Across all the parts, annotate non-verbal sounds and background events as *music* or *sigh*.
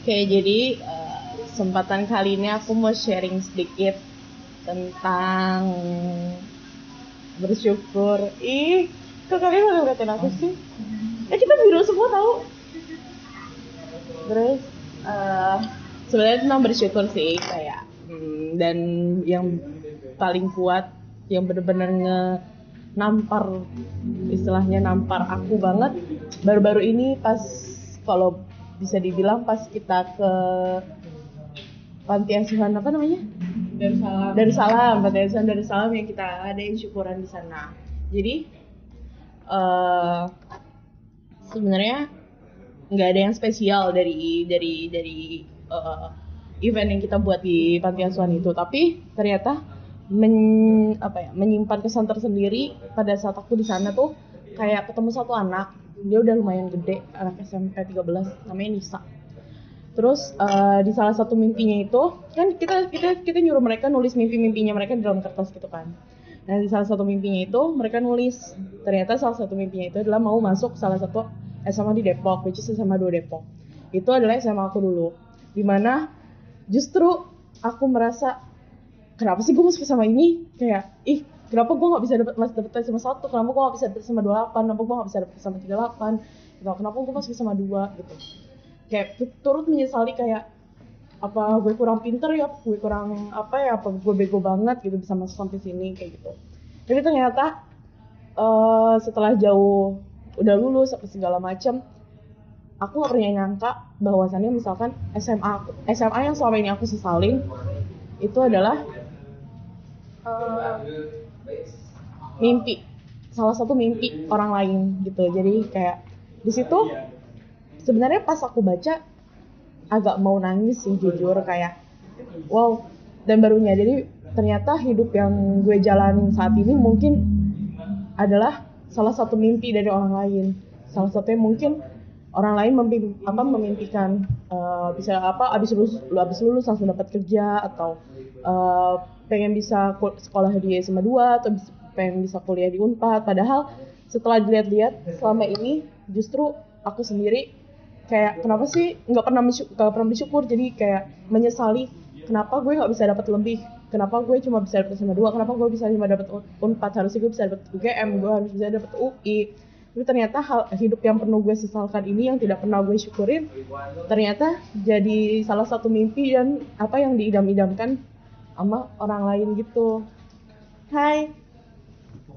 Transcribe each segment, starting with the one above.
Oke, jadi uh, kesempatan kali ini aku mau sharing sedikit tentang bersyukur. Ih, kok kalian malah ngeliatin aku sih? Eh kita biru semua tahu. Terus uh, sebenarnya tentang bersyukur sih kayak hmm, dan yang paling kuat yang bener-bener nge nampar istilahnya nampar aku banget baru-baru ini pas kalau bisa dibilang pas kita ke panti asuhan apa namanya? Darussalam. Darussalam panti asuhan Darussalam yang kita ada yang syukuran di sana. Jadi uh, sebenarnya nggak ada yang spesial dari dari dari uh, event yang kita buat di panti asuhan itu. Tapi ternyata men, apa ya menyimpan kesan tersendiri pada saat aku di sana tuh kayak ketemu satu anak dia udah lumayan gede anak SMP 13 namanya Nisa. Terus uh, di salah satu mimpinya itu kan kita kita kita nyuruh mereka nulis mimpi-mimpinya mereka di dalam kertas gitu kan. Nah di salah satu mimpinya itu mereka nulis. Ternyata salah satu mimpinya itu adalah mau masuk salah satu SMA di Depok which is SMA 2 Depok. Itu adalah SMA aku dulu di mana justru aku merasa kenapa sih gue masuk SMA ini? Kayak ih kenapa gue nggak bisa dapat masih dapat SMA satu? Kenapa gue nggak bisa dapat SMA 28 kenapa gue nggak bisa dapat SMA 38 gitu. Kenapa gue masuk SMA 2 gitu. Kayak turut menyesali kayak apa gue kurang pinter ya? Gue kurang apa ya? Apa gue bego banget gitu bisa masuk sampai sini kayak gitu. Tapi ternyata uh, setelah jauh udah lulus apa segala macam aku gak pernah nyangka bahwasannya misalkan SMA SMA yang selama ini aku sesalin itu adalah uh, mimpi. Salah satu mimpi orang lain gitu. Jadi kayak di situ sebenarnya pas aku baca agak mau nangis sih jujur. Kayak wow dan barunya. Jadi ternyata hidup yang gue jalanin saat ini mungkin adalah salah satu mimpi dari orang lain. Salah satunya mungkin orang lain apa memimpikan uh, bisa apa abis lulus abis lulus langsung dapat kerja atau uh, pengen bisa sekolah di SMA 2 atau pengen bisa kuliah di Unpad. Padahal setelah dilihat-lihat selama ini justru aku sendiri kayak kenapa sih nggak pernah nggak pernah bersyukur? Jadi kayak menyesali kenapa gue nggak bisa dapat lebih? Kenapa gue cuma bisa dapat SMA 2 kenapa gue bisa cuma dapat Unpad? Harusnya gue bisa dapat UGM gue harus bisa dapat UI tapi ternyata hal hidup yang penuh gue sesalkan ini yang tidak pernah gue syukurin ternyata jadi salah satu mimpi dan apa yang diidam-idamkan sama orang lain gitu. Hai.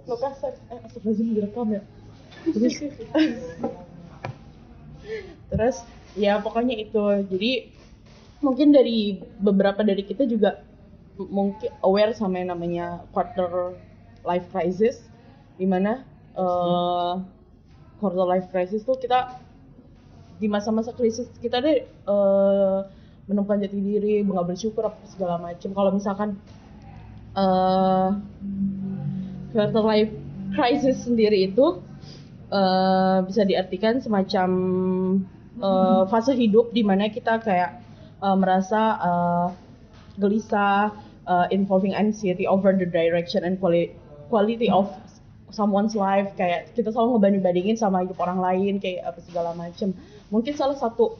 Lukas eh astagfirullahaladzim direkam ya. Terus? *laughs* Terus ya pokoknya itu. Jadi mungkin dari beberapa dari kita juga mungkin aware sama yang namanya quarter life crisis di mana uh, quarter life crisis tuh kita di masa-masa krisis kita deh uh, menemukan jati diri nggak bersyukur apa segala macam kalau misalkan uh, quarter life crisis sendiri itu uh, bisa diartikan semacam uh, fase hidup di mana kita kayak uh, merasa uh, gelisah uh, involving anxiety over the direction and quality of someone's life. Kayak kita selalu ngebanding-bandingin sama hidup orang lain kayak apa segala macam mungkin salah satu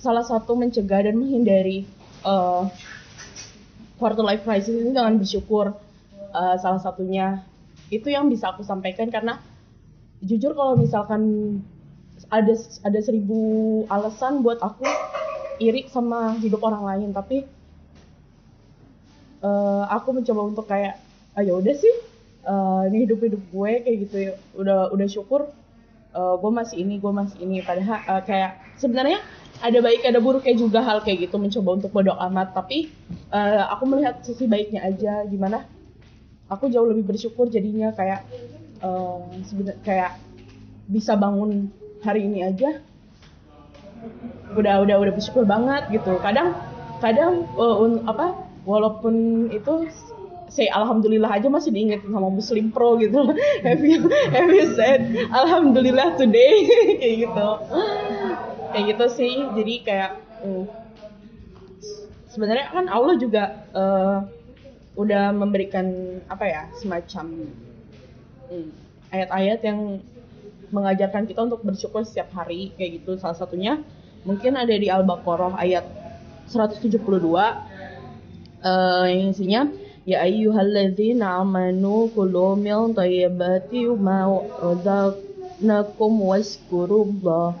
salah satu mencegah dan menghindari uh, quarter life crisis ini dengan bersyukur uh, salah satunya. Itu yang bisa aku sampaikan karena jujur kalau misalkan ada ada seribu alasan buat aku iri sama hidup orang lain tapi uh, aku mencoba untuk kayak ayo ah, ya udah sih uh, ini hidup hidup gue kayak gitu. Ya udah udah syukur uh, gue masih ini gue masih ini. Padahal uh, kayak sebenarnya ada baik ada buruknya juga hal kayak gitu mencoba untuk bodoh amat. Tapi uh, aku melihat sisi baiknya aja gimana aku jauh lebih bersyukur jadinya kayak uh, kayak bisa bangun hari ini aja. Udah udah udah bersyukur banget gitu. Kadang kadang uh, un, apa walaupun itu say alhamdulillah aja masih diinget sama muslim pro gitu. *laughs* Have you have you said alhamdulillah today? *laughs* Kayak gitu kayak gitu sih. Jadi kayak uh, sebenarnya kan Allah juga uh, udah memberikan apa ya semacam hmm, ayat-ayat yang mengajarkan kita untuk bersyukur setiap hari kayak gitu. Salah satunya mungkin ada di Al-Baqarah ayat 172 eh, yang isinya Ya ayyuhalladzina amanu kulu min thayyibati ma razaqnakum washkurullah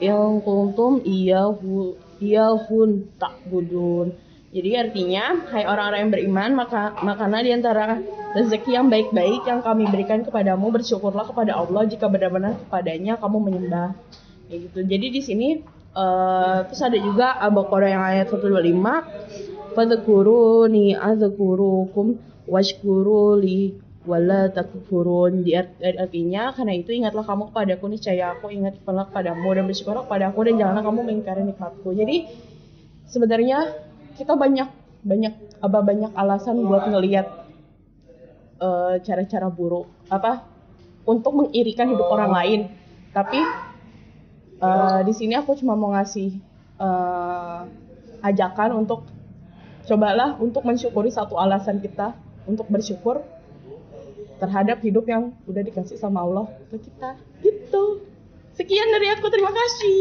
in kuntum iyyahu iyyahun ta'budun. Jadi artinya, hai orang-orang yang beriman, maka makana di antara rezeki yang baik-baik yang kami berikan kepadamu, bersyukurlah kepada Allah jika benar-benar kepadanya kamu menyembah. Ya gitu. Jadi di sini uh, terus ada juga Al-Baqarah yang ayat 125 fadhkuruni adzkurukum washkuruli wala takfurun. Di artinya karena itu ingatlah kamu kepadaku niscaya aku ingat kepadamu dan bersyukurlah kepadaku dan janganlah kamu mengingkari nikmatku. Jadi sebenarnya kita banyak banyak apa banyak alasan buat ngelihat uh, cara-cara buruk apa untuk mengirikan hidup orang lain. Tapi uh, di sini aku cuma mau ngasih uh, ajakan untuk cobalah untuk mensyukuri satu alasan kita untuk bersyukur terhadap hidup yang udah dikasih sama Allah ke kita. Gitu. Sekian dari aku. Terima kasih